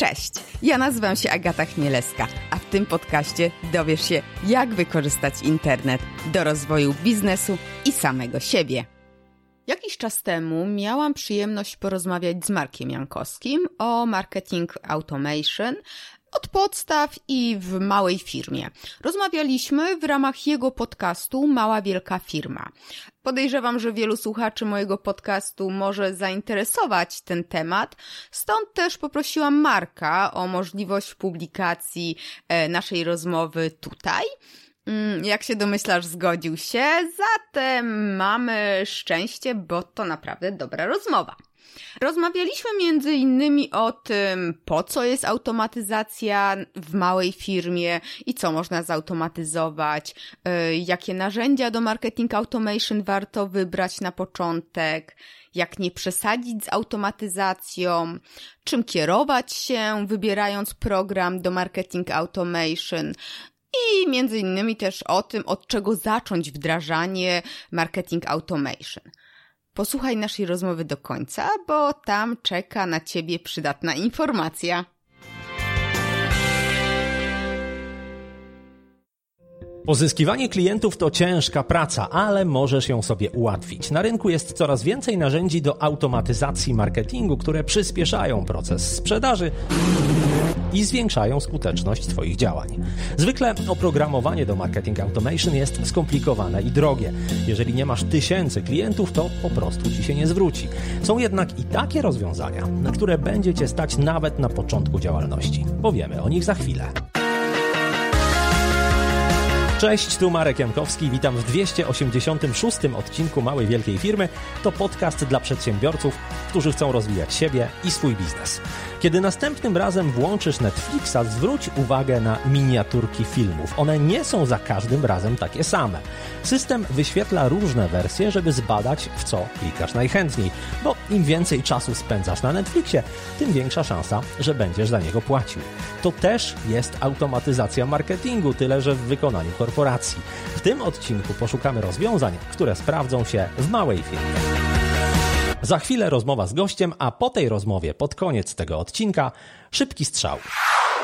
Cześć, ja nazywam się Agata Chmielewska, a w tym podcaście dowiesz się, jak wykorzystać internet do rozwoju biznesu i samego siebie. Jakiś czas temu miałam przyjemność porozmawiać z Markiem Jankowskim o marketing automation, od podstaw i w małej firmie. Rozmawialiśmy w ramach jego podcastu Mała Wielka Firma. Podejrzewam, że wielu słuchaczy mojego podcastu może zainteresować ten temat, stąd też poprosiłam Marka o możliwość publikacji e, naszej rozmowy tutaj. Mm, jak się domyślasz, zgodził się, zatem mamy szczęście, bo to naprawdę dobra rozmowa. Rozmawialiśmy między innymi o tym, po co jest automatyzacja w małej firmie i co można zautomatyzować, y, jakie narzędzia do marketing automation warto wybrać na początek, jak nie przesadzić z automatyzacją, czym kierować się, wybierając program do marketing automation. I między innymi też o tym, od czego zacząć wdrażanie marketing automation. Posłuchaj naszej rozmowy do końca, bo tam czeka na Ciebie przydatna informacja. Pozyskiwanie klientów to ciężka praca, ale możesz ją sobie ułatwić. Na rynku jest coraz więcej narzędzi do automatyzacji marketingu, które przyspieszają proces sprzedaży i zwiększają skuteczność Twoich działań. Zwykle oprogramowanie do marketing automation jest skomplikowane i drogie. Jeżeli nie masz tysięcy klientów, to po prostu Ci się nie zwróci. Są jednak i takie rozwiązania, na które będzie Cię stać nawet na początku działalności. Powiemy o nich za chwilę. Cześć, tu Marek Jankowski, witam w 286 odcinku Małej Wielkiej Firmy. To podcast dla przedsiębiorców, którzy chcą rozwijać siebie i swój biznes. Kiedy następnym razem włączysz Netflixa, zwróć uwagę na miniaturki filmów. One nie są za każdym razem takie same. System wyświetla różne wersje, żeby zbadać, w co klikasz najchętniej, bo im więcej czasu spędzasz na Netflixie, tym większa szansa, że będziesz za niego płacił. To też jest automatyzacja marketingu, tyle że w wykonaniu korporacji. W tym odcinku poszukamy rozwiązań, które sprawdzą się w małej firmie. Za chwilę rozmowa z gościem, a po tej rozmowie, pod koniec tego odcinka, szybki strzał.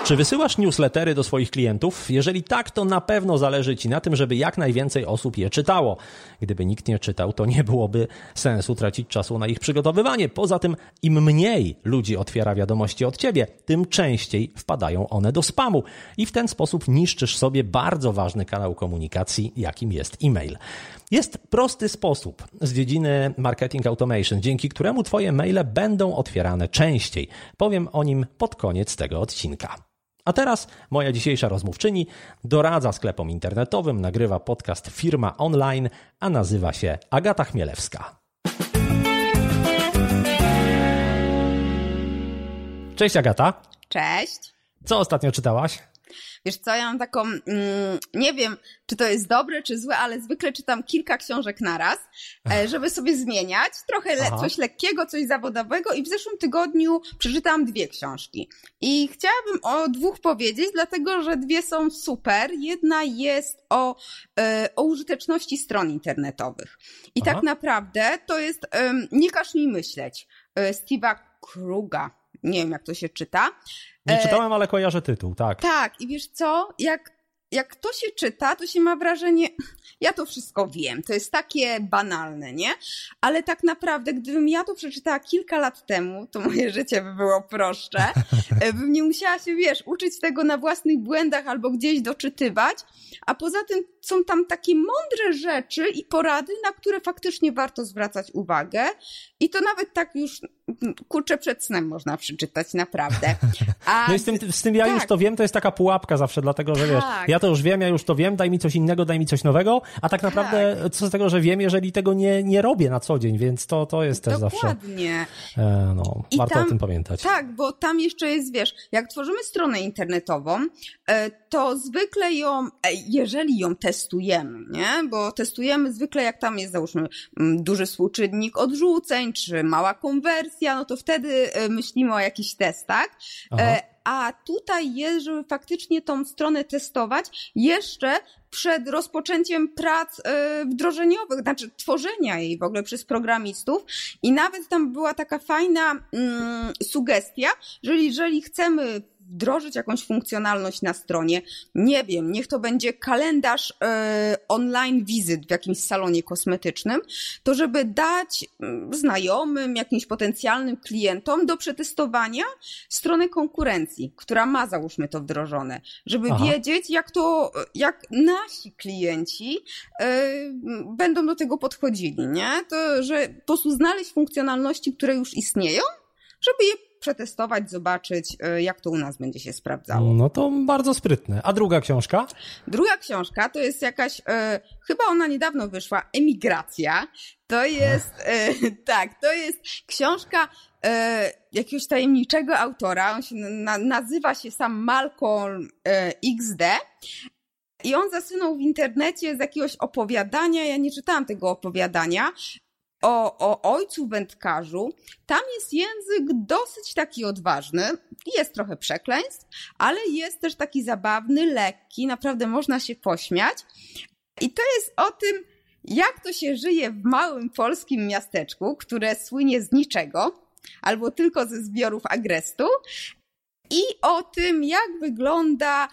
Czy wysyłasz newslettery do swoich klientów? Jeżeli tak, to na pewno zależy Ci na tym, żeby jak najwięcej osób je czytało. Gdyby nikt nie czytał, to nie byłoby sensu tracić czasu na ich przygotowywanie. Poza tym, im mniej ludzi otwiera wiadomości od Ciebie, tym częściej wpadają one do spamu i w ten sposób niszczysz sobie bardzo ważny kanał komunikacji, jakim jest e-mail. Jest prosty sposób z dziedziny marketing automation, dzięki któremu Twoje maile będą otwierane częściej. Powiem o nim pod koniec tego odcinka. A teraz moja dzisiejsza rozmówczyni doradza sklepom internetowym, nagrywa podcast Firma Online, a nazywa się Agata Chmielewska. Cześć Agata. Cześć. Co ostatnio czytałaś? Wiesz co, ja mam taką, mm, nie wiem, czy to jest dobre, czy złe, ale zwykle czytam kilka książek naraz, e, żeby sobie zmieniać. Trochę le coś lekkiego, coś zawodowego i w zeszłym tygodniu przeczytałam dwie książki. I chciałabym o dwóch powiedzieć, dlatego że dwie są super. Jedna jest o, e, o użyteczności stron internetowych. I tak Aha. tak naprawdę to jest um, Nie każ mi myśleć. E, Steve'a Kruga. Nie wiem, jak to się czyta. Nie czytałem, ale kojarzę tytuł, tak. Tak, i wiesz co? Jak, jak to się czyta, to się ma wrażenie, ja to wszystko wiem, to jest takie banalne, nie? Ale tak naprawdę, gdybym ja to przeczytała kilka lat temu, to moje życie by było prostsze. E, bym nie musiała się, wiesz, uczyć tego na własnych błędach albo gdzieś doczytywać. A poza tym są tam takie mądre rzeczy i porady, na które faktycznie warto zwracać uwagę. I to nawet tak już kurczę przed snem można przeczytać, naprawdę. A... No i z tym, z tym ja tak. już to wiem, to jest taka pułapka zawsze, dlatego że wiesz, tak. ja to już wiem, ja już to wiem, daj mi coś innego, daj mi coś nowego, a tak naprawdę tak. co z tego, że wiem, jeżeli tego nie, nie robię na co dzień, więc to, to jest też Dokładnie. zawsze... Dokładnie. E, no, warto tam, o tym pamiętać. Tak, bo tam jeszcze jest, wiesz, jak tworzymy stronę internetową, e, to zwykle ją, e, jeżeli ją testujemy, nie? Bo testujemy zwykle, jak tam jest, załóżmy, mm, duży współczynnik odrzuceń, czy mała konwersja, no to wtedy myślimy o jakichś testach. Aha a tutaj jest, żeby faktycznie tą stronę testować jeszcze przed rozpoczęciem prac e, wdrożeniowych, znaczy tworzenia jej w ogóle przez programistów. I nawet tam była taka fajna mm, sugestia, że jeżeli chcemy wdrożyć jakąś funkcjonalność na stronie, nie wiem, niech to będzie kalendarz e, online wizyt w jakimś salonie kosmetycznym, to żeby dać mm, znajomym, jakimś potencjalnym klientom do przetestowania stronę konkurencji, która ma załóżmy to wdrożone, żeby Aha. wiedzieć, jak to, jak nasi klienci e, będą do tego podchodzili, nie? To, że po prostu znaleźć funkcjonalności, które już istnieją, żeby je przetestować, zobaczyć, e, jak to u nas będzie się sprawdzało. No to bardzo sprytne. A druga książka? Druga książka to jest jakaś, e, chyba ona niedawno wyszła, Emigracja. To jest, e, tak, to jest książka e, jakiegoś tajemniczego autora. On się na, nazywa się sam Malcolm e, XD. I on zasunął w internecie z jakiegoś opowiadania. Ja nie czytałam tego opowiadania, o, o ojcu wędkarzu, tam jest język dosyć taki odważny, jest trochę przekleństw, ale jest też taki zabawny, lekki, naprawdę można się pośmiać. I to jest o tym, jak to się żyje w małym polskim miasteczku, które słynie z niczego, albo tylko ze zbiorów agrestu, i o tym, jak wygląda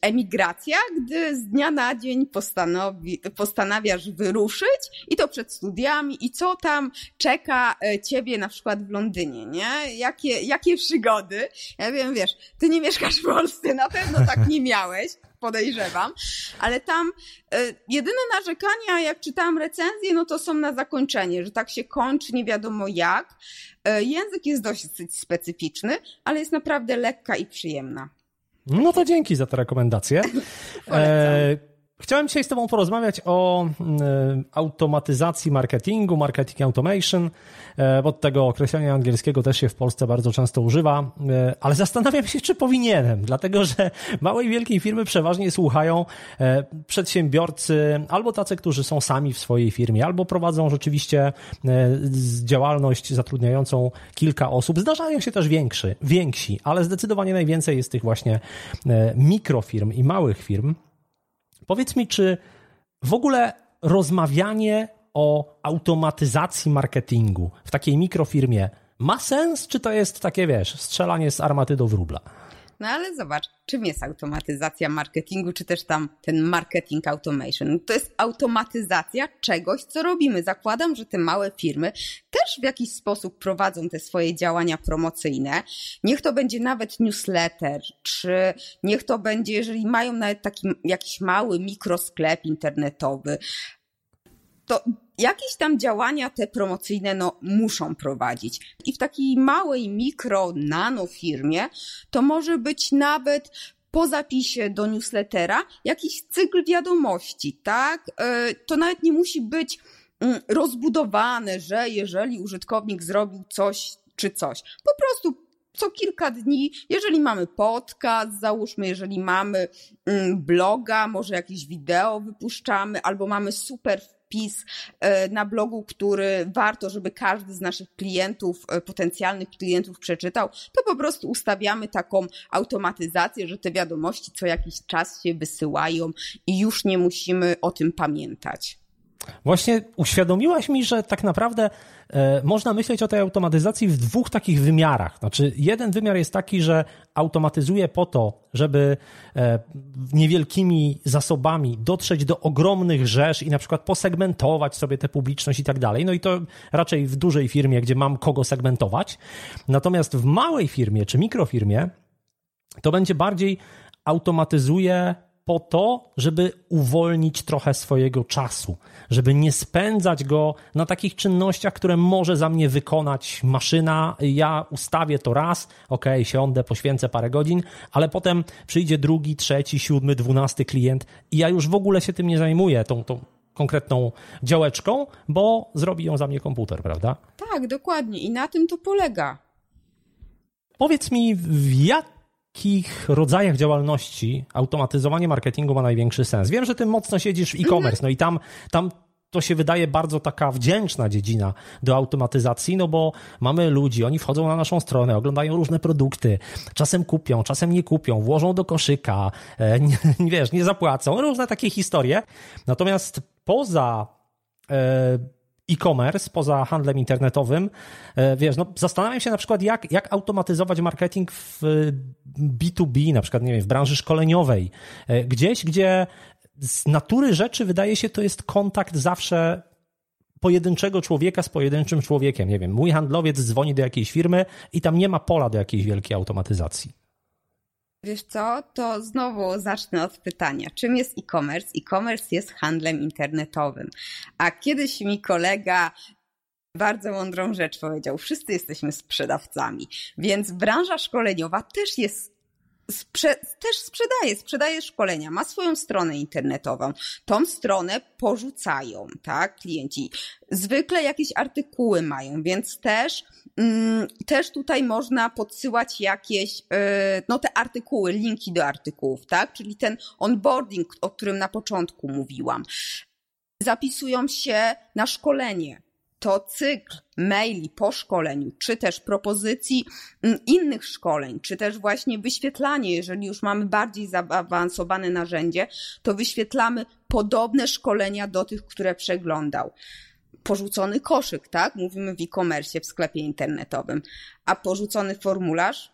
emigracja, gdy z dnia na dzień postanowi, postanawiasz wyruszyć i to przed studiami i co tam czeka e, ciebie na przykład w Londynie, nie? Jakie, jakie przygody? Ja wiem, wiesz, ty nie mieszkasz w Polsce, na pewno tak nie miałeś, podejrzewam, ale tam y, jedyne narzekania, jak czytałam recenzję, no to są na zakończenie, że tak się kończy nie wiadomo jak. Y, język jest dosyć specyficzny, ale jest naprawdę lekka i przyjemna. No to dzięki za tę rekomendację. E, chciałem dzisiaj z Tobą porozmawiać o e, automatyzacji marketingu, marketing automation, e, bo tego określenia angielskiego też się w Polsce bardzo często używa, e, ale zastanawiam się, czy powinienem, dlatego że małe i wielkie firmy przeważnie słuchają przedsiębiorcy albo tacy, którzy są sami w swojej firmie, albo prowadzą rzeczywiście działalność zatrudniającą kilka osób. Zdarzają się też większy, więksi, ale zdecydowanie najwięcej jest tych właśnie mikrofirm i małych firm. Powiedz mi, czy w ogóle rozmawianie o automatyzacji marketingu w takiej mikrofirmie ma sens, czy to jest takie, wiesz, strzelanie z armaty do wróbla? No ale zobacz, czym jest automatyzacja marketingu, czy też tam ten marketing automation? To jest automatyzacja czegoś, co robimy. Zakładam, że te małe firmy też w jakiś sposób prowadzą te swoje działania promocyjne. Niech to będzie nawet newsletter, czy niech to będzie, jeżeli mają nawet taki jakiś mały mikrosklep internetowy, to jakieś tam działania te promocyjne no, muszą prowadzić. I w takiej małej, mikro, nano firmie to może być nawet po zapisie do newslettera jakiś cykl wiadomości, tak? E, to nawet nie musi być mm, rozbudowane, że jeżeli użytkownik zrobił coś czy coś. Po prostu co kilka dni, jeżeli mamy podcast, załóżmy, jeżeli mamy mm, bloga, może jakieś wideo wypuszczamy, albo mamy super wpis e, na blogu, który warto, żeby każdy z naszych klientów, e, potencjalnych klientów przeczytał, to po prostu ustawiamy taką automatyzację, że te wiadomości co jakiś czas się wysyłają i już nie musimy o tym pamiętać. Właśnie uświadomiłaś mi, że tak naprawdę e, można myśleć o tej automatyzacji w dwóch takich wymiarach. Znaczy, jeden wymiar jest taki, że automatyzuje po to, żeby e, niewielkimi zasobami dotrzeć do ogromnych rzesz i na przykład posegmentować sobie tę publiczność i tak dalej. No i to raczej w dużej firmie, gdzie mam kogo segmentować. Natomiast w małej firmie czy mikrofirmie to będzie bardziej automatyzuje po to, żeby uwolnić trochę swojego czasu, żeby nie spędzać go na takich czynnościach, które może za mnie wykonać maszyna. Ja ustawię to raz, ok, siądę, poświęcę parę godzin, ale potem przyjdzie drugi, trzeci, siódmy, dwunasty klient i ja już w ogóle się tym nie zajmuję, tą, tą konkretną działeczką, bo zrobi ją za mnie komputer, prawda? Tak, dokładnie i na tym to polega. Powiedz mi, w jak jakich rodzajach działalności automatyzowanie marketingu ma największy sens? Wiem, że ty mocno siedzisz w e-commerce, no i tam, tam to się wydaje bardzo taka wdzięczna dziedzina do automatyzacji, no bo mamy ludzi, oni wchodzą na naszą stronę, oglądają różne produkty, czasem kupią, czasem nie kupią, włożą do koszyka, e, nie, wiesz, nie zapłacą, różne takie historie. Natomiast poza e, e-commerce, poza handlem internetowym, e, wiesz, no zastanawiam się na przykład, jak, jak automatyzować marketing w B2B, na przykład, nie wiem, w branży szkoleniowej, gdzieś, gdzie z natury rzeczy wydaje się, to jest kontakt zawsze pojedynczego człowieka z pojedynczym człowiekiem. Nie wiem, mój handlowiec dzwoni do jakiejś firmy i tam nie ma pola do jakiejś wielkiej automatyzacji. Wiesz co, to znowu zacznę od pytania. Czym jest e-commerce? E-commerce jest handlem internetowym. A kiedyś mi kolega bardzo mądrą rzecz powiedział. Wszyscy jesteśmy sprzedawcami, więc branża szkoleniowa też jest Sprze też sprzedaje, sprzedaje szkolenia, ma swoją stronę internetową. Tą stronę porzucają, tak, klienci. Zwykle jakieś artykuły mają, więc też, mm, też tutaj można podsyłać jakieś, yy, no te artykuły, linki do artykułów, tak, czyli ten onboarding, o którym na początku mówiłam. Zapisują się na szkolenie, to cykl maili po szkoleniu, czy też propozycji mm, innych szkoleń, czy też właśnie wyświetlanie, jeżeli już mamy bardziej zaawansowane narzędzie, to wyświetlamy podobne szkolenia do tych, które przeglądał. Porzucony koszyk, tak? Mówimy w e-commerce, w sklepie internetowym. A porzucony formularz?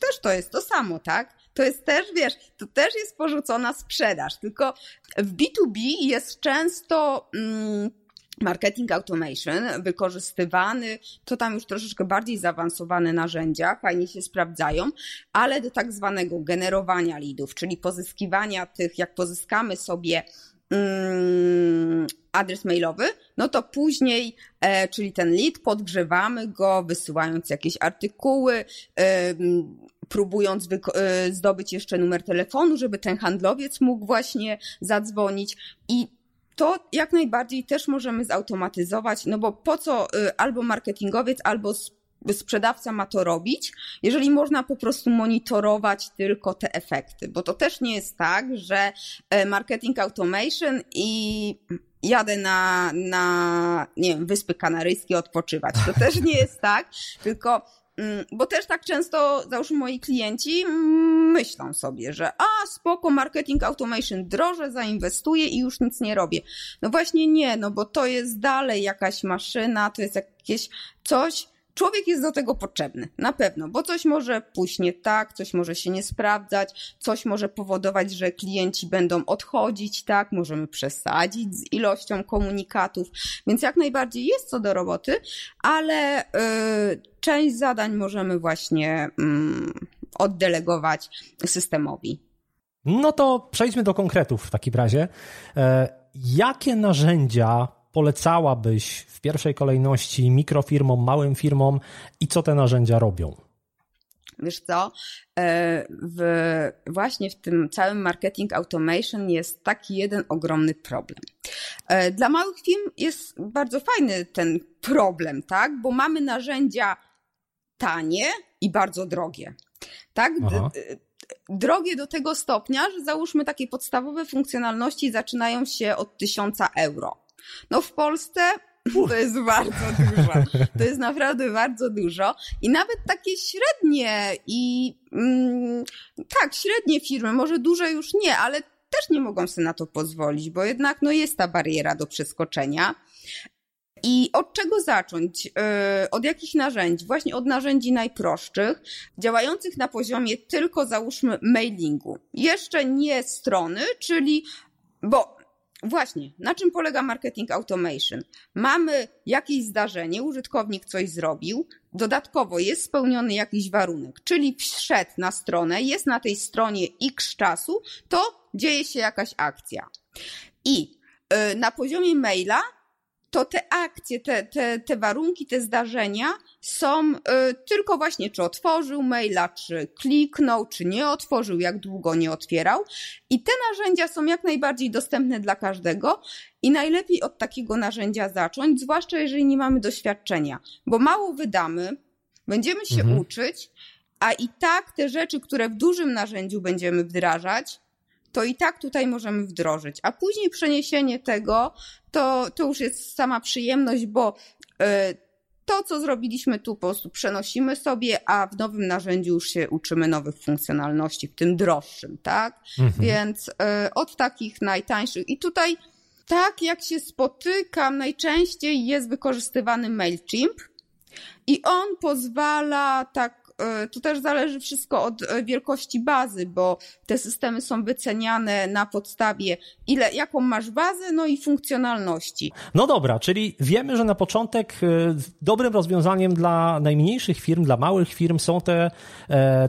Też to jest to samo, tak? To jest też, wiesz, to też jest porzucona sprzedaż, tylko w B2B jest często. Mm, marketing automation wykorzystywany, to tam już troszeczkę bardziej zaawansowane narzędzia, fajnie się sprawdzają, ale do tak zwanego generowania leadów, czyli pozyskiwania tych, jak pozyskamy sobie mm, adres mailowy, no to później, e, czyli ten lead, podgrzewamy go, wysyłając jakieś artykuły, próbując e, zdobyć jeszcze numer telefonu, żeby ten handlowiec mógł właśnie zadzwonić i to jak najbardziej też możemy zautomatyzować, no bo po co y, albo marketingowiec, albo sprzedawca ma to robić, jeżeli można po prostu monitorować tylko te efekty, bo to też nie jest tak, że e, marketing automation i jadę na, na nie wiem, Wyspy Kanaryjskie odpoczywać. To też nie jest tak, tylko bo też tak często, załóżmy moi klienci myślą sobie, że a spoko, marketing automation droże, zainwestuję i już nic nie robię. No właśnie nie, no bo to jest dalej jakaś maszyna, to jest jakieś coś, Człowiek jest do tego potrzebny, na pewno, bo coś może pójść nie tak, coś może się nie sprawdzać, coś może powodować, że klienci będą odchodzić, tak, możemy przesadzić z ilością komunikatów, więc jak najbardziej jest co do roboty, ale yy, część zadań możemy właśnie yy, oddelegować systemowi. No to przejdźmy do konkretów w takim razie. E, jakie narzędzia polecałabyś w pierwszej kolejności mikrofirmom, małym firmom i co te narzędzia robią? Wiesz co, e, w, właśnie w tym całym marketing automation jest taki jeden ogromny problem. E, dla małych firm jest bardzo fajny ten problem, tak? Bo mamy narzędzia tanie i bardzo drogie. Tak? Drogie do tego stopnia, że załóżmy takie podstawowe funkcjonalności zaczynają się od 1000 euro. No w Polsce to jest bardzo dużo. To jest naprawdę bardzo dużo. I nawet takie średnie i mm, tak, średnie firmy, może duże już nie, ale też nie mogą sobie na to pozwolić, bo jednak no, jest ta bariera do przeskoczenia. I od czego zacząć? Yy, od jakich narzędzi? Właśnie od narzędzi najprostszych, działających na poziomie tylko załóżmy mailingu. Jeszcze nie strony, czyli, bo Właśnie, na czym polega marketing automation? Mamy jakieś zdarzenie, użytkownik coś zrobił, dodatkowo jest spełniony jakiś warunek, czyli wszedł na stronę, jest na tej stronie x czasu, to dzieje się jakaś akcja. I y, na poziomie maila to te akcje, te, te, te warunki, te zdarzenia są y, tylko właśnie, czy otworzył maila, czy kliknął, czy nie otworzył, jak długo nie otwierał. I te narzędzia są jak najbardziej dostępne dla każdego i najlepiej od takiego narzędzia zacząć, zwłaszcza jeżeli nie mamy doświadczenia, bo mało wydamy, będziemy się mhm. uczyć, a i tak te rzeczy, które w dużym narzędziu będziemy wdrażać, to i tak tutaj możemy wdrożyć. A później przeniesienie tego, to, to już jest sama przyjemność, bo e, to, co zrobiliśmy tu, po prostu przenosimy sobie, a w nowym narzędziu już się uczymy nowych funkcjonalności, w tym droższym, tak? Mhm. Więc y, od takich najtańszych. I tutaj, tak jak się spotykam, najczęściej jest wykorzystywany MailChimp. I on pozwala tak E, to też zależy wszystko od e, wielkości bazy, bo te systemy są wyceniane na podstawie ile, jaką masz bazę, no i funkcjonalności. No dobra, czyli wiemy, że na początek e, dobrym rozwiązaniem dla najmniejszych firm, dla małych firm są te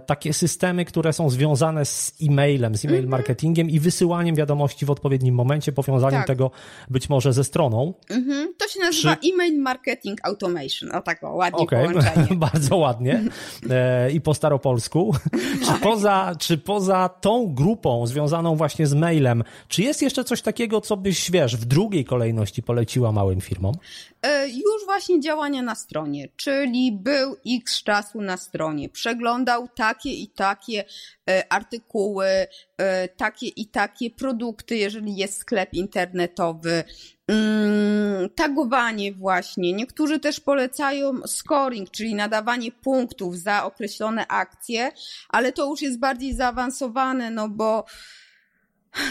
takie systemy, które są związane z e-mailem, z e-mail mm -hmm. marketingiem i wysyłaniem wiadomości w odpowiednim momencie, powiązaniem tak. tego być może ze stroną. Mm -hmm. To się nazywa Czy... e-mail marketing automation, o tak ładnie okay. połączenie. Bardzo ładnie. E, i po staropolsku. czy, poza, czy poza tą grupą związaną właśnie z mailem, czy jest jeszcze coś takiego, co byś, wiesz, w drugiej kolejności poleciła małym firmom? E, już właśnie działania na stronie, czyli był x czasu na stronie, przeglądał takie i takie e, artykuły, takie i takie produkty, jeżeli jest sklep internetowy, tagowanie właśnie. Niektórzy też polecają scoring, czyli nadawanie punktów za określone akcje, ale to już jest bardziej zaawansowane, no bo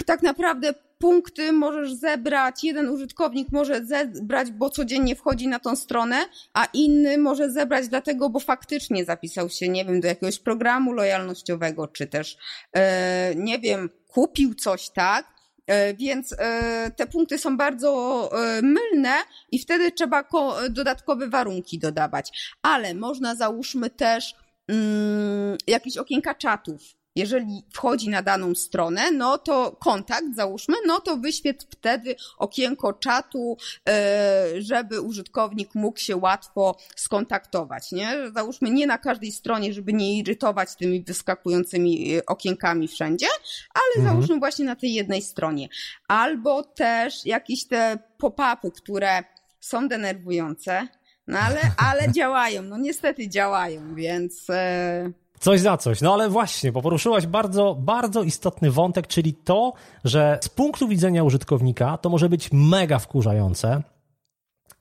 tak naprawdę punkty możesz zebrać, jeden użytkownik może zebrać, bo codziennie wchodzi na tą stronę, a inny może zebrać dlatego, bo faktycznie zapisał się, nie wiem, do jakiegoś programu lojalnościowego, czy też, e, nie wiem, kupił coś, tak? E, więc e, te punkty są bardzo e, mylne i wtedy trzeba dodatkowe warunki dodawać. Ale można załóżmy też mm, jakieś okienka czatów jeżeli wchodzi na daną stronę, no to kontakt, załóżmy, no to wyświetl wtedy okienko czatu, e, żeby użytkownik mógł się łatwo skontaktować, nie? Załóżmy nie na każdej stronie, żeby nie irytować tymi wyskakującymi e, okienkami wszędzie, ale mhm. załóżmy właśnie na tej jednej stronie. Albo też jakieś te pop-upy, które są denerwujące, no ale, ale działają, no niestety działają, więc... E, Coś za coś. No ale właśnie, bo poruszyłaś bardzo, bardzo istotny wątek, czyli to, że z punktu widzenia użytkownika to może być mega wkurzające.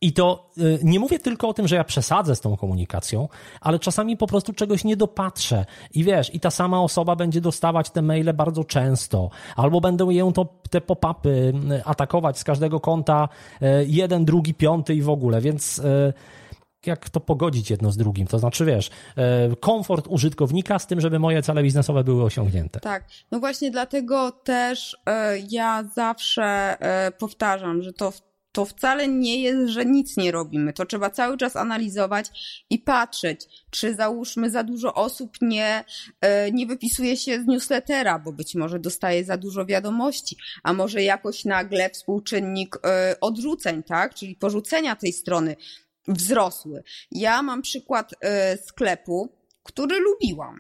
I to y, nie mówię tylko o tym, że ja przesadzę z tą komunikacją, ale czasami po prostu czegoś nie dopatrzę. I wiesz, i ta sama osoba będzie dostawać te maile bardzo często, albo będą ją to, te pop-upy y, atakować z każdego konta, y, jeden, drugi, piąty i w ogóle, więc jak to pogodzić jedno z drugim. To znaczy, wiesz, e, komfort użytkownika z tym, żeby moje cele biznesowe były osiągnięte. Tak, no właśnie dlatego też e, ja zawsze e, powtarzam, że to to wcale nie jest, że nic nie robimy. To trzeba cały czas analizować i patrzeć, czy załóżmy za dużo osób nie, nie wypisuje się z newslettera, bo być może dostaje za dużo wiadomości, a może jakoś nagle współczynnik odrzuceń, tak? Czyli porzucenia tej strony wzrosły. Ja mam przykład y, sklepu, który lubiłam.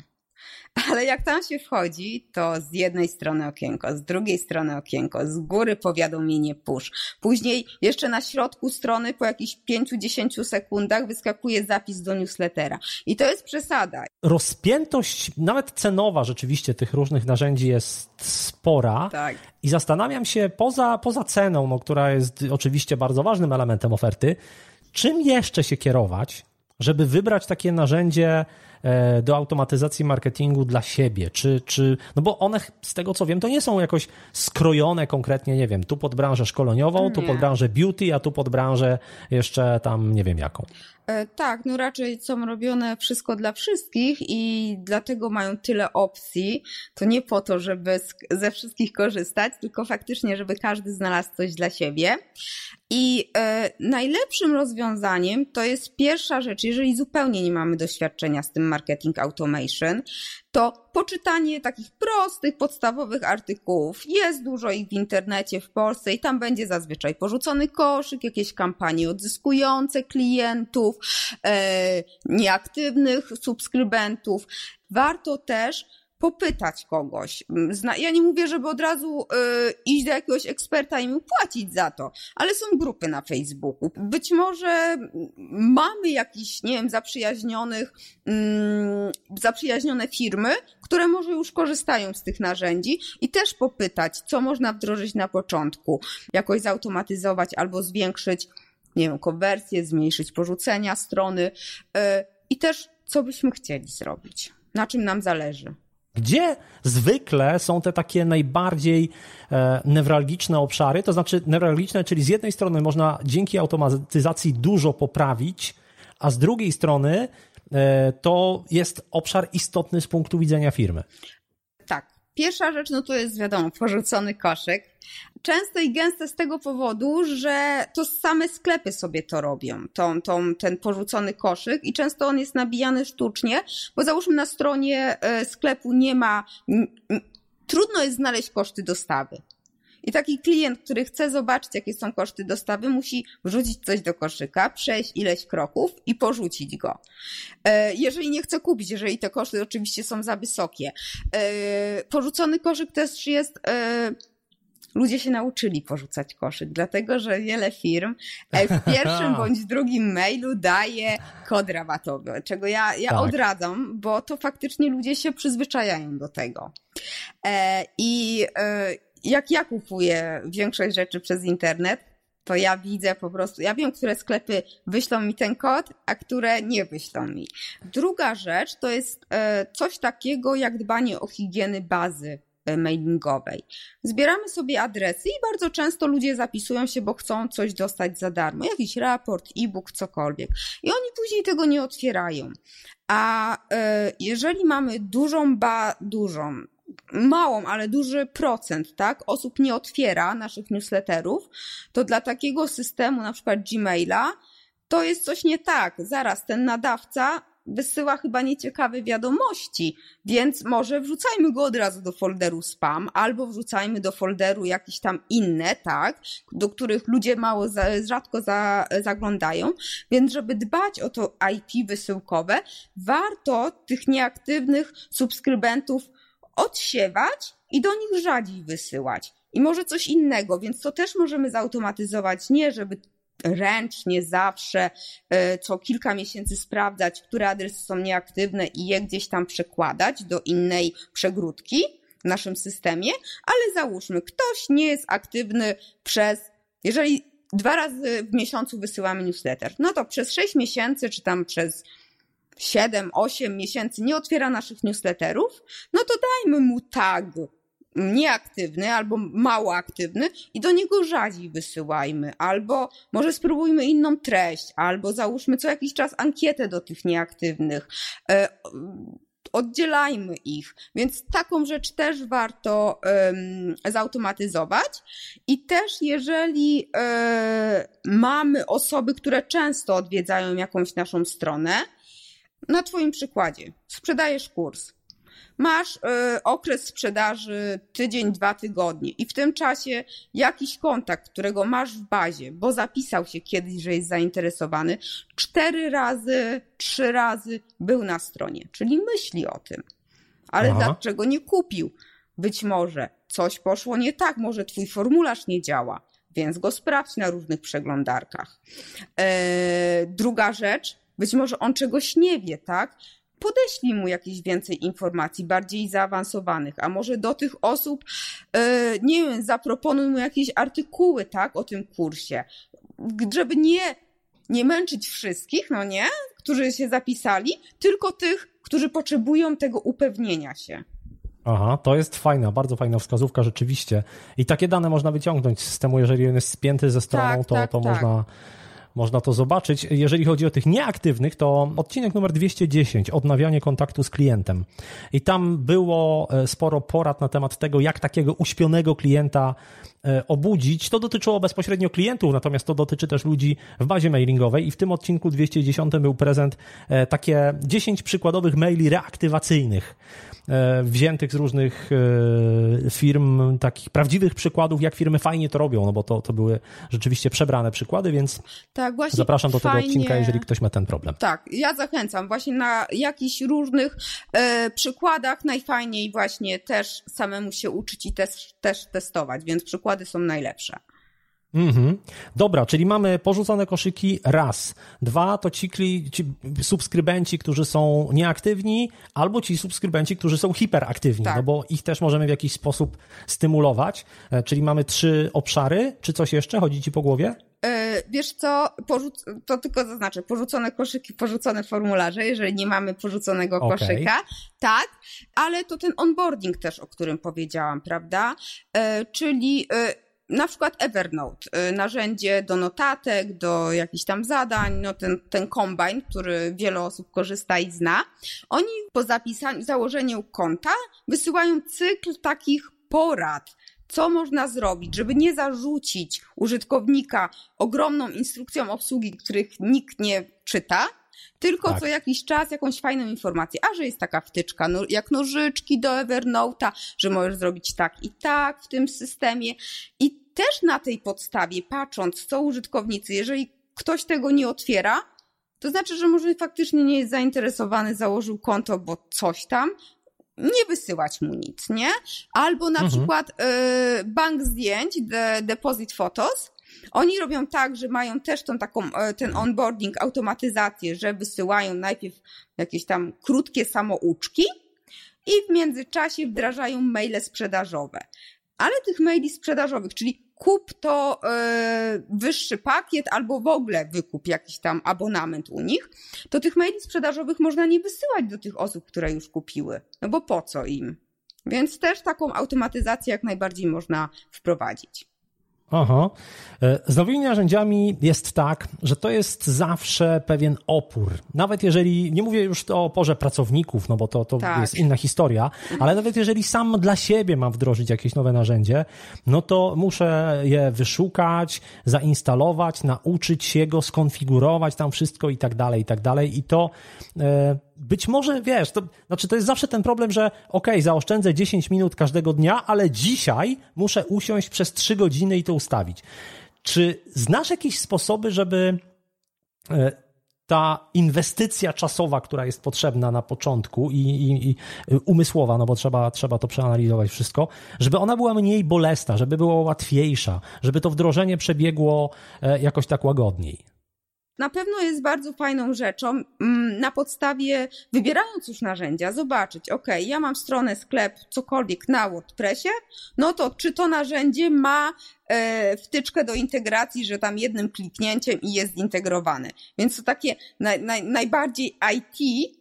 Ale jak tam się wchodzi, to z jednej strony okienko, z drugiej strony okienko, z góry powiadomienie push. Później jeszcze na środku strony po jakichś 5-10 sekundach wyskakuje zapis do newslettera. I to jest przesada. Rozpiętość, nawet cenowa rzeczywiście tych różnych narzędzi jest spora. Tak. I zastanawiam się, poza, poza ceną, no, która jest oczywiście bardzo ważnym elementem oferty, czym jeszcze się kierować, żeby wybrać takie narzędzie e, do automatyzacji marketingu dla siebie? Czy, czy, no bo one, z tego co wiem, to nie są jakoś skrojone konkretnie, nie wiem, tu pod branżę szkoleniową, nie. tu pod branżę beauty, a tu pod branżę jeszcze tam nie wiem jaką. E, tak, no raczej są robione wszystko dla wszystkich i dlatego mają tyle opcji. To nie po to, żeby ze wszystkich korzystać, tylko faktycznie, żeby każdy znalazł coś dla siebie. I e, najlepszym rozwiązaniem to jest pierwsza rzecz, jeżeli zupełnie nie mamy doświadczenia z tym marketing automation, to poczytanie takich prostych, podstawowych artykułów. Jest dużo ich w internecie w Polsce i tam będzie zazwyczaj porzucony koszyk, jakieś kampanie odzyskujące klientów, e, nieaktywnych subskrybentów. Warto też popytać kogoś. Ja nie mówię, żeby od razu y, iść do jakiegoś eksperta i mu płacić za to, ale są grupy na Facebooku. Być może mamy jakiś, nie wiem, zaprzyjaźnionych, mm, zaprzyjaźnione firmy, które może już korzystają z tych narzędzi i też popytać, co można wdrożyć na początku, jakoś zautomatyzować albo zwiększyć, nie wiem, konwersję, zmniejszyć porzucenia strony y, i też co byśmy chcieli zrobić, na czym nam zależy. Gdzie zwykle są te takie najbardziej e, newralgiczne obszary? To znaczy newralgiczne, czyli z jednej strony można dzięki automatyzacji dużo poprawić, a z drugiej strony e, to jest obszar istotny z punktu widzenia firmy. Tak. Pierwsza rzecz, no to jest wiadomo, porzucony koszyk częste i gęste z tego powodu, że to same sklepy sobie to robią, tą, tą, ten porzucony koszyk i często on jest nabijany sztucznie, bo załóżmy na stronie e, sklepu nie ma, trudno jest znaleźć koszty dostawy. I taki klient, który chce zobaczyć, jakie są koszty dostawy, musi wrzucić coś do koszyka, przejść ileś kroków i porzucić go. E, jeżeli nie chce kupić, jeżeli te koszty oczywiście są za wysokie. E, porzucony koszyk też jest ludzie się nauczyli porzucać koszyk, dlatego że wiele firm e, w pierwszym bądź drugim mailu daje kod rabatowy, czego ja, ja tak. odradzam, bo to faktycznie ludzie się przyzwyczajają do tego. E, I e, jak ja kupuję większość rzeczy przez internet, to ja widzę po prostu, ja wiem, które sklepy wyślą mi ten kod, a które nie wyślą mi. Druga rzecz to jest coś takiego jak dbanie o higieny bazy mailingowej. Zbieramy sobie adresy i bardzo często ludzie zapisują się, bo chcą coś dostać za darmo, jakiś raport, e-book, cokolwiek. I oni później tego nie otwierają. A e, jeżeli mamy dużą, ba, dużą, małą, ale duży procent, tak, osób nie otwiera naszych newsletterów, to dla takiego systemu, na przykład Gmaila, to jest coś nie tak. Zaraz ten nadawca wysyła chyba nieciekawe wiadomości, więc może wrzucajmy go od razu do folderu spam, albo wrzucajmy do folderu jakieś tam inne, tak, do których ludzie mało, rzadko za, zaglądają, więc żeby dbać o to IP wysyłkowe, warto tych nieaktywnych subskrybentów odsiewać i do nich rzadziej wysyłać. I może coś innego, więc to też możemy zautomatyzować, nie żeby ręcznie zawsze e, co kilka miesięcy sprawdzać, które adresy są nieaktywne i je gdzieś tam przekładać do innej przegródki w naszym systemie, ale załóżmy, ktoś nie jest aktywny przez, jeżeli dwa razy w miesiącu wysyłamy newsletter, no to przez sześć miesięcy, czy tam przez 7, 8 miesięcy nie otwiera naszych newsletterów, no to dajmy mu tag nieaktywny albo mało aktywny i do niego rzadziej wysyłajmy, albo może spróbujmy inną treść, albo załóżmy co jakiś czas ankietę do tych nieaktywnych. E, oddzielajmy ich. Więc taką rzecz też warto zautomatyzować. I też, jeżeli um, mamy osoby, które często odwiedzają jakąś naszą stronę, na Twoim przykładzie, sprzedajesz kurs masz y, okres sprzedaży tydzień, dwa tygodnie i w tym czasie jakiś kontakt, którego masz w bazie, bo zapisał się kiedyś, że jest zainteresowany, cztery razy, trzy razy był na stronie, czyli myśli o tym. Ale Aha. dlaczego nie kupił? Być może coś poszło nie tak, może twój formularz nie działa, więc go sprawdź na różnych przeglądarkach. Eee, druga rzecz, być może on czegoś nie wie, tak? Podeślij mu jakieś więcej informacji, bardziej zaawansowanych, a może do tych osób, e, nie wiem, zaproponuj mu jakieś artykuły, tak, o tym kursie, żeby nie, nie męczyć wszystkich, no nie, którzy się zapisali, tylko tych, którzy potrzebują tego upewnienia się. Aha, to jest fajna, bardzo fajna wskazówka rzeczywiście. I takie dane można wyciągnąć z systemu, jeżeli on jest spięty ze stroną, tak, to, tak, to tak. można można to zobaczyć. Jeżeli chodzi o tych nieaktywnych, to odcinek numer 210, odnawianie kontaktu z klientem. I tam było e, sporo porad na temat tego, jak takiego uśpionego klienta e, obudzić. To dotyczyło bezpośrednio klientów, natomiast to dotyczy też ludzi w bazie mailingowej i w tym odcinku 210 był prezent e, takie 10 przykładowych maili reaktywacyjnych. E, wziętych z różnych e, firm, takich prawdziwych przykładów, jak firmy fajnie to robią, no bo to, to były rzeczywiście przebrane przykłady, więc tak, zapraszam do fajnie... tego odcinka, jeżeli ktoś ma ten problem. Tak, ja zachęcam właśnie na jakichś różnych e, przykładach najfajniej właśnie też samemu się uczyć i też, też testować, więc przykłady są najlepsze. Mhm. Dobra, czyli mamy porzucone koszyki raz. Dwa to ci, ci subskrybenci, którzy są nieaktywni, albo ci subskrybenci, którzy są hiperaktywni, tak. no bo ich też możemy w jakiś sposób stymulować. E, czyli mamy trzy obszary. Czy coś jeszcze chodzi ci po głowie? Yy, wiesz co, porzuc to tylko zaznaczę, porzucone koszyki, porzucone formularze, jeżeli nie mamy porzuconego okay. koszyka, tak, ale to ten onboarding też, o którym powiedziałam, prawda? Yy, czyli yy, na przykład Evernote, y, narzędzie do notatek, do jakichś tam zadań, no ten, ten kombine, który wiele osób korzysta i zna. Oni po zapisaniu, założeniu konta wysyłają cykl takich porad, co można zrobić, żeby nie zarzucić użytkownika ogromną instrukcją obsługi, których nikt nie czyta, tylko tak. co jakiś czas jakąś fajną informację, a że jest taka wtyczka, no, jak nożyczki do Evernote'a, że możesz zrobić tak i tak w tym systemie i też na tej podstawie, patrząc, co użytkownicy, jeżeli ktoś tego nie otwiera, to znaczy, że może faktycznie nie jest zainteresowany, założył konto, bo coś tam, nie wysyłać mu nic, nie? Albo na mhm. przykład y, bank zdjęć, the Deposit Photos, oni robią tak, że mają też tą taką, y, ten onboarding, automatyzację, że wysyłają najpierw jakieś tam krótkie samouczki i w międzyczasie wdrażają maile sprzedażowe ale tych maili sprzedażowych, czyli kup to yy, wyższy pakiet albo w ogóle wykup jakiś tam abonament u nich, to tych maili sprzedażowych można nie wysyłać do tych osób, które już kupiły. No bo po co im? Więc też taką automatyzację jak najbardziej można wprowadzić. Aha. E, z nowymi narzędziami jest tak, że to jest zawsze pewien opór. Nawet jeżeli, nie mówię już o oporze pracowników, no bo to, to tak. jest inna historia, ale nawet jeżeli sam dla siebie mam wdrożyć jakieś nowe narzędzie, no to muszę je wyszukać, zainstalować, nauczyć się go, skonfigurować tam wszystko i tak dalej, i tak dalej. I to e, być może, wiesz, to znaczy to jest zawsze ten problem, że ok, zaoszczędzę 10 minut każdego dnia, ale dzisiaj muszę usiąść przez 3 godziny i to ustawić. Czy znasz jakieś sposoby, żeby e, ta inwestycja czasowa, która jest potrzebna na początku i, i, i, umysłowa, no bo trzeba, trzeba to przeanalizować wszystko, żeby ona była mniej bolesna, żeby była łatwiejsza, żeby to wdrożenie przebiegło e, jakoś tak łagodniej? Na pewno jest bardzo fajną rzeczą mm, na podstawie, wybierając już narzędzia, zobaczyć, ok, ja mam stronę, sklep, cokolwiek na WordPressie, no to czy to narzędzie ma e, wtyczkę do integracji, że tam jednym kliknięciem i jest zintegrowane. Więc to takie naj, naj, najbardziej IT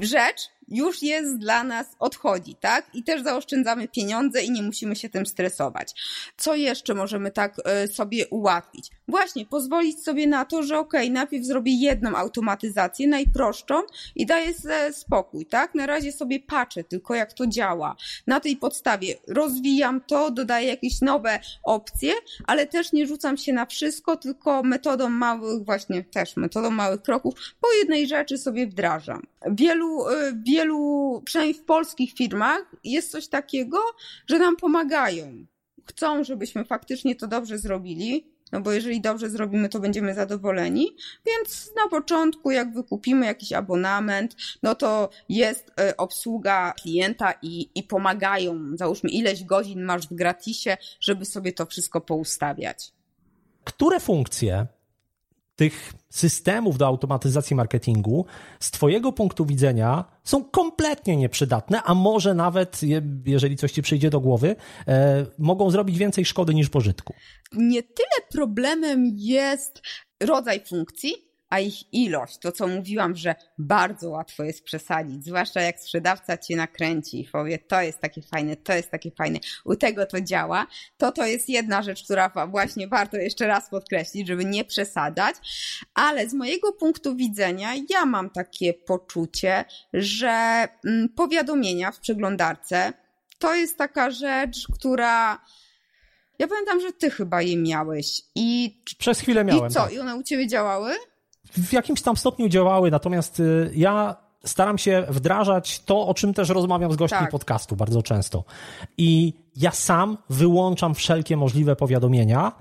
rzecz, już jest dla nas, odchodzi, tak? I też zaoszczędzamy pieniądze i nie musimy się tym stresować. Co jeszcze możemy tak e, sobie ułatwić? Właśnie, pozwolić sobie na to, że ok, najpierw zrobię jedną automatyzację, najprostszą i daję spokój, tak? Na razie sobie patrzę tylko, jak to działa. Na tej podstawie rozwijam to, dodaję jakieś nowe opcje, ale też nie rzucam się na wszystko, tylko metodą małych, właśnie też metodą małych kroków, po jednej rzeczy sobie wdrażam. Wielu, wielu wielu, przynajmniej w polskich firmach, jest coś takiego, że nam pomagają. Chcą, żebyśmy faktycznie to dobrze zrobili, no bo jeżeli dobrze zrobimy, to będziemy zadowoleni. Więc na początku, jak wykupimy jakiś abonament, no to jest e, obsługa klienta i, i pomagają. Załóżmy, ileś godzin masz w gratisie, żeby sobie to wszystko poustawiać. Które funkcje tych systemów do automatyzacji marketingu z Twojego punktu widzenia są kompletnie nieprzydatne, a może nawet, jeżeli coś Ci przyjdzie do głowy, e, mogą zrobić więcej szkody niż pożytku? Nie tyle problemem jest rodzaj funkcji, a ich ilość, to co mówiłam, że bardzo łatwo jest przesadzić, zwłaszcza jak sprzedawca cię nakręci i powie, to jest takie fajne, to jest takie fajne, u tego to działa, to to jest jedna rzecz, która właśnie warto jeszcze raz podkreślić, żeby nie przesadzać, ale z mojego punktu widzenia ja mam takie poczucie, że mm, powiadomienia w przeglądarce to jest taka rzecz, która ja pamiętam, że ty chyba je miałeś i... Przez chwilę miałem. I co? Tak. I one u ciebie działały? W jakimś tam stopniu działały, natomiast y, ja staram się wdrażać to, o czym też rozmawiam z gośćmi tak. podcastu bardzo często. I ja sam wyłączam wszelkie możliwe powiadomienia,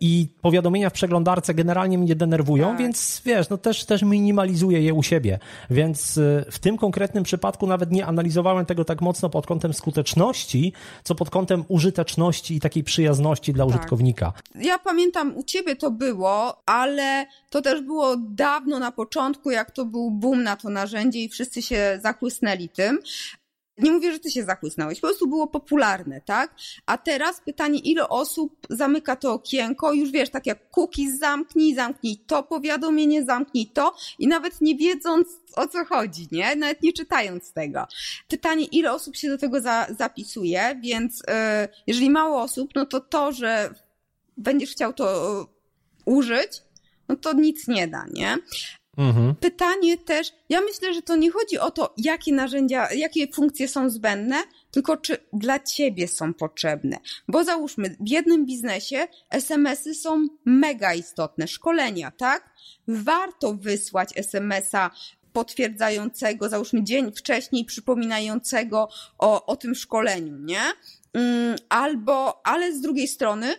I powiadomienia w przeglądarce generalnie mnie denerwują, tak. więc wiesz, no też, też minimalizuję je u siebie. Więc e, w tym konkretnym przypadku nawet nie analizowałem tego tak mocno pod kątem skuteczności, co pod kątem użyteczności i takiej przyjazności dla tak. użytkownika. Ja pamiętam, u ciebie to było, ale to też było dawno na początku, jak to był boom na to narzędzie i wszyscy się zachłysnęli tym. Nie mówię, że ty się zachłysnąłeś, po prostu było popularne, tak? A teraz pytanie, ile osób zamyka to okienko, już wiesz, tak jak cookies zamknij, zamknij to powiadomienie, zamknij to i nawet nie wiedząc o co chodzi, nie? Nawet nie czytając tego. Pytanie, ile osób się do tego za, zapisuje, więc yy, jeżeli mało osób, no to to, że będziesz chciał to yy, użyć, no to nic nie da, nie? Mhm. Pytanie też, ja myślę, że to nie chodzi o to, jakie narzędzia, jakie funkcje są zbędne, tylko czy dla ciebie są potrzebne. Bo załóżmy, w jednym biznesie SMS-y są mega istotne, szkolenia, tak? Warto wysłać SMS-a potwierdzającego, załóżmy dzień wcześniej, przypominającego o, o tym szkoleniu, nie? Mm, albo, ale z drugiej strony,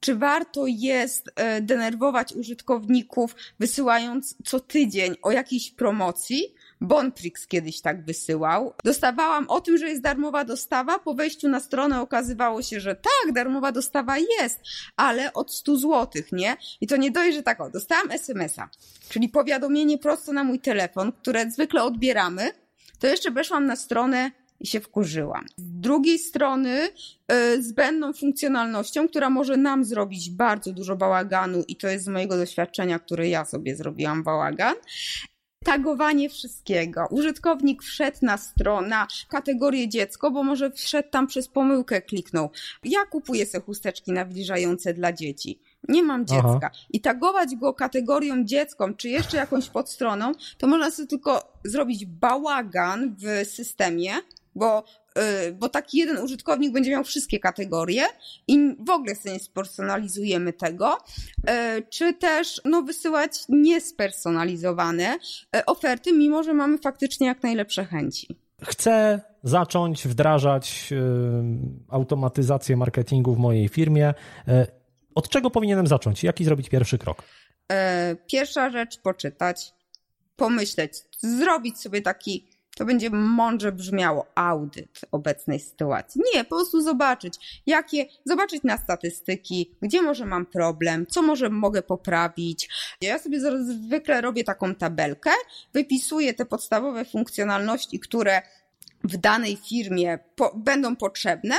czy warto jest e, denerwować użytkowników, wysyłając co tydzień o jakiejś promocji? Bontrix kiedyś tak wysyłał. Dostawałam o tym, że jest darmowa dostawa. Po wejściu na stronę okazywało się, że tak, darmowa dostawa jest, ale od 100 zł, nie? I to nie dość, tak, o, dostałam SMS-a, czyli powiadomienie prosto na mój telefon, które zwykle odbieramy. To jeszcze weszłam na stronę i się wkurzyłam. Z drugiej strony yy, zbędną funkcjonalnością, która może nam zrobić bardzo dużo bałaganu i to jest z mojego doświadczenia, które ja sobie zrobiłam bałagan, tagowanie wszystkiego. Użytkownik wszedł na stronę, kategorię dziecko, bo może wszedł tam przez pomyłkę, kliknął. Ja kupuję sobie chusteczki nawilżające dla dzieci. Nie mam dziecka. Aha. I tagować go kategorią dziecką, czy jeszcze jakąś podstroną, to można sobie tylko zrobić bałagan w systemie, bo, y, bo taki jeden użytkownik będzie miał wszystkie kategorie i w ogóle sobie nie spersonalizujemy tego, y, czy też no, wysyłać niespersonalizowane y, oferty, mimo że mamy faktycznie jak najlepsze chęci. Chcę zacząć wdrażać automatyzację marketingu w mojej firmie. Od czego powinienem zacząć? Jaki zrobić pierwszy krok? Pierwsza rzecz, poczytać, pomyśleć, zrobić sobie taki to będzie mądrze brzmiało audyt obecnej sytuacji. Nie, po prostu zobaczyć, jakie, zobaczyć na statystyki, gdzie może mam problem, co może mogę poprawić. Ja sobie zwykle robię taką tabelkę, wypisuję te podstawowe funkcjonalności, które w danej firmie po, będą potrzebne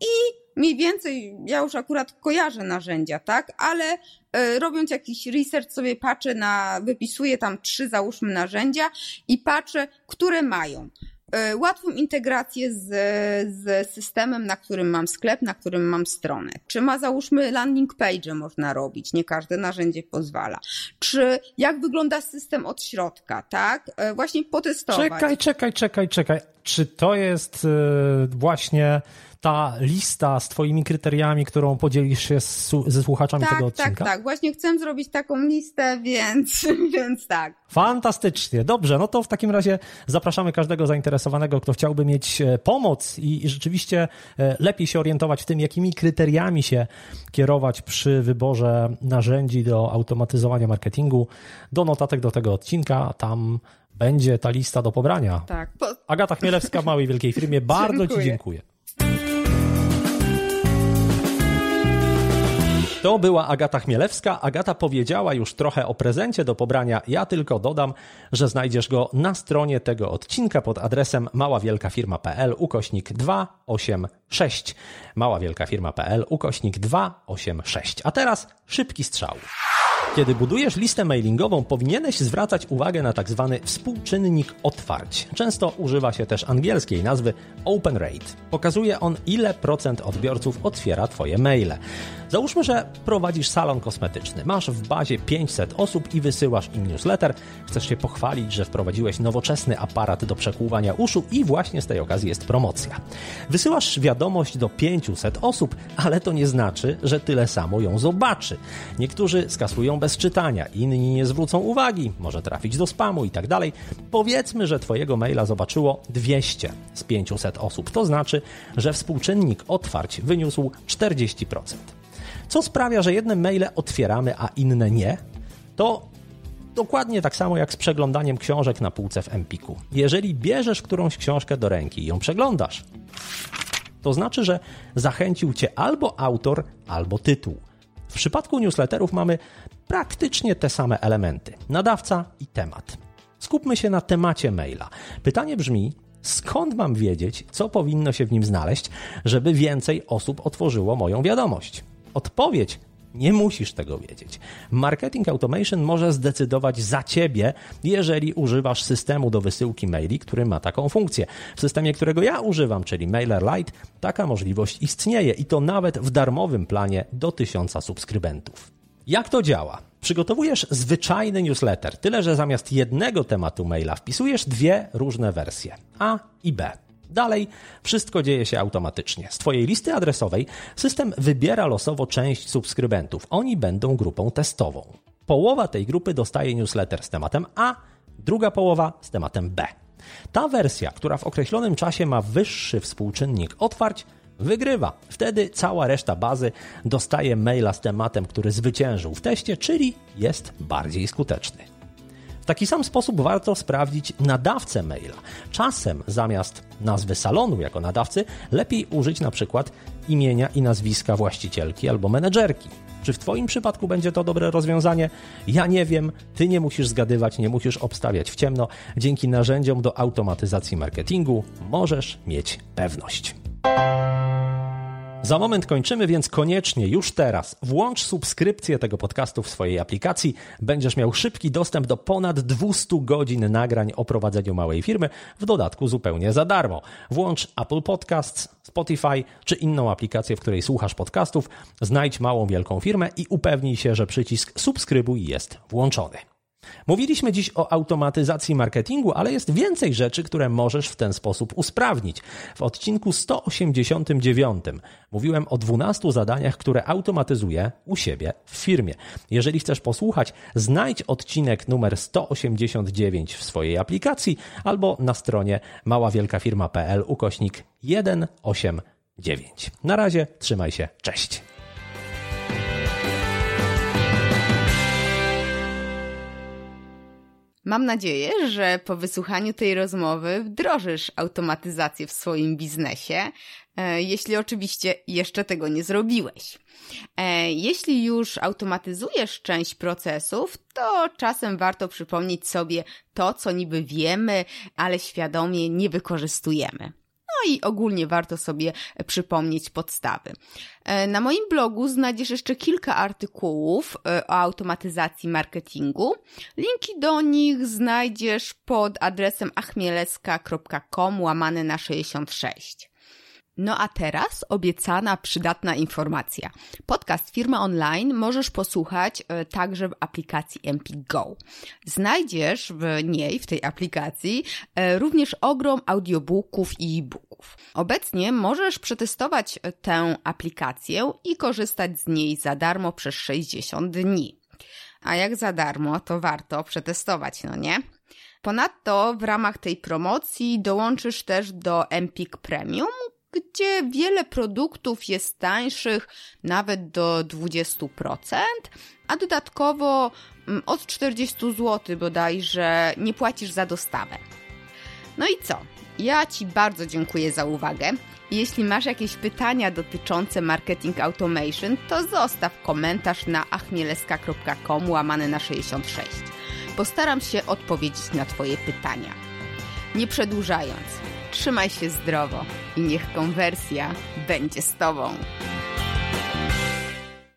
i mniej więcej, ja już akurat kojarzę narzędzia, tak, ale y, robiąc jakiś research sobie patrzę na, wypisuję tam trzy załóżmy narzędzia i patrzę, które mają y, łatwą integrację z, z systemem, na którym mam sklep, na którym mam stronę. Czy ma załóżmy landing page można robić, nie każde narzędzie pozwala. Czy jak wygląda system od środka, tak? Właśnie potestować. Czekaj, czekaj, czekaj, czekaj. Czy to jest właśnie ta lista z twoimi kryteriami, którą podzielisz się z, ze słuchaczami tak, tego odcinka? Tak, tak, właśnie chcę zrobić taką listę, więc, więc tak. Fantastycznie, dobrze, no to w takim razie zapraszamy każdego zainteresowanego, kto chciałby mieć e, pomoc i, i rzeczywiście e, lepiej się orientować w tym, jakimi kryteriami się kierować przy wyborze narzędzi do automatyzowania marketingu, do notatek do tego odcinka, tam będzie ta lista do pobrania. Tak. Po... Agata Chmielewska w Małej Wielkiej Firmie, bardzo dziękuję. Ci dziękuję. To była Agata Chmielewska. Agata powiedziała już trochę o prezencie do pobrania. Ja tylko dodam, że znajdziesz go na stronie tego odcinka pod adresem maławielkafirma.pl ukośnik 286. Maławielkafirma.pl ukośnik 286. A teraz szybki strzał. Kiedy budujesz listę mailingową, powinieneś zwracać uwagę na tak zwany współczynnik otwarć. Często używa się też angielskiej nazwy open rate. Pokazuje on, ile procent odbiorców otwiera Twoje maile. Załóżmy, że prowadzisz salon kosmetyczny. Masz w bazie 500 osób i wysyłasz im newsletter. Chcesz się pochwalić, że wprowadziłeś nowoczesny aparat do przekłuwania uszu i właśnie z tej okazji jest promocja. Wysyłasz wiadomość do 500 osób, ale to nie znaczy, że tyle samo ją zobaczy. Niektórzy skasują bez czytania, inni nie zwrócą uwagi, może trafić do spamu i tak dalej. Powiedzmy, że Twojego maila zobaczyło 200 z 500 osób. To znaczy, że współczynnik otwarć wyniósł 40%. Co sprawia, że jedne maile otwieramy, a inne nie? To dokładnie tak samo jak z przeglądaniem książek na półce w Empiku. Jeżeli bierzesz którąś książkę do ręki i ją przeglądasz, to znaczy, że zachęcił cię albo autor, albo tytuł. W przypadku newsletterów mamy praktycznie te same elementy: nadawca i temat. Skupmy się na temacie maila. Pytanie brzmi: skąd mam wiedzieć, co powinno się w nim znaleźć, żeby więcej osób otworzyło moją wiadomość? Odpowiedź nie musisz tego wiedzieć. Marketing Automation może zdecydować za ciebie, jeżeli używasz systemu do wysyłki maili, który ma taką funkcję. W systemie, którego ja używam, czyli MailerLite, taka możliwość istnieje i to nawet w darmowym planie do 1000 subskrybentów. Jak to działa? Przygotowujesz zwyczajny newsletter, tyle że zamiast jednego tematu maila wpisujesz dwie różne wersje A i B. Dalej wszystko dzieje się automatycznie. Z Twojej listy adresowej system wybiera losowo część subskrybentów. Oni będą grupą testową. Połowa tej grupy dostaje newsletter z tematem A, druga połowa z tematem B. Ta wersja, która w określonym czasie ma wyższy współczynnik otwarć, wygrywa. Wtedy cała reszta bazy dostaje maila z tematem, który zwyciężył w teście, czyli jest bardziej skuteczny. W taki sam sposób warto sprawdzić nadawcę maila. Czasem zamiast nazwy salonu jako nadawcy, lepiej użyć na przykład imienia i nazwiska właścicielki albo menedżerki. Czy w Twoim przypadku będzie to dobre rozwiązanie? Ja nie wiem, Ty nie musisz zgadywać, nie musisz obstawiać w ciemno. Dzięki narzędziom do automatyzacji marketingu możesz mieć pewność. Za moment kończymy, więc koniecznie już teraz włącz subskrypcję tego podcastu w swojej aplikacji. Będziesz miał szybki dostęp do ponad 200 godzin nagrań o prowadzeniu małej firmy, w dodatku zupełnie za darmo. Włącz Apple Podcasts, Spotify czy inną aplikację, w której słuchasz podcastów, znajdź małą wielką firmę i upewnij się, że przycisk subskrybuj jest włączony. Mówiliśmy dziś o automatyzacji marketingu, ale jest więcej rzeczy, które możesz w ten sposób usprawnić. W odcinku 189 mówiłem o 12 zadaniach, które automatyzuję u siebie w firmie. Jeżeli chcesz posłuchać, znajdź odcinek numer 189 w swojej aplikacji albo na stronie maławielkafirma.pl ukośnik 189. Na razie, trzymaj się, cześć. Mam nadzieję, że po wysłuchaniu tej rozmowy wdrożysz automatyzację w swoim biznesie, e, jeśli oczywiście jeszcze tego nie zrobiłeś. E, jeśli już automatyzujesz część procesów, to czasem warto przypomnieć sobie to, co niby wiemy, ale świadomie nie wykorzystujemy. No i ogólnie warto sobie przypomnieć podstawy. E, na moim blogu znajdziesz jeszcze kilka artykułów e, o automatyzacji marketingu. Linki do nich znajdziesz pod adresem achmieleska.com łamane na 66. No a teraz obiecana przydatna informacja. Podcast Firma Online możesz posłuchać e, także w aplikacji Empik Go. Znajdziesz w niej, w tej aplikacji, e, również ogrom audiobooków i e-booków. Obecnie możesz przetestować e, tę aplikację i korzystać z niej za darmo przez 60 dni. A jak za darmo, to warto przetestować, no nie? Ponadto w ramach tej promocji dołączysz też do Empik Premium, gdzie wiele produktów jest tańszych nawet do 20%, a dodatkowo mm, od 40 zł bodajże nie płacisz za dostawę. No i co? Ja Ci bardzo dziękuję za uwagę. Jeśli masz jakieś pytania dotyczące marketing automation, to zostaw komentarz na achmieleska.com łamane na 66. Postaram się odpowiedzieć na Twoje pytania. Nie przedłużając, Trzymaj się zdrowo i niech konwersja będzie z Tobą.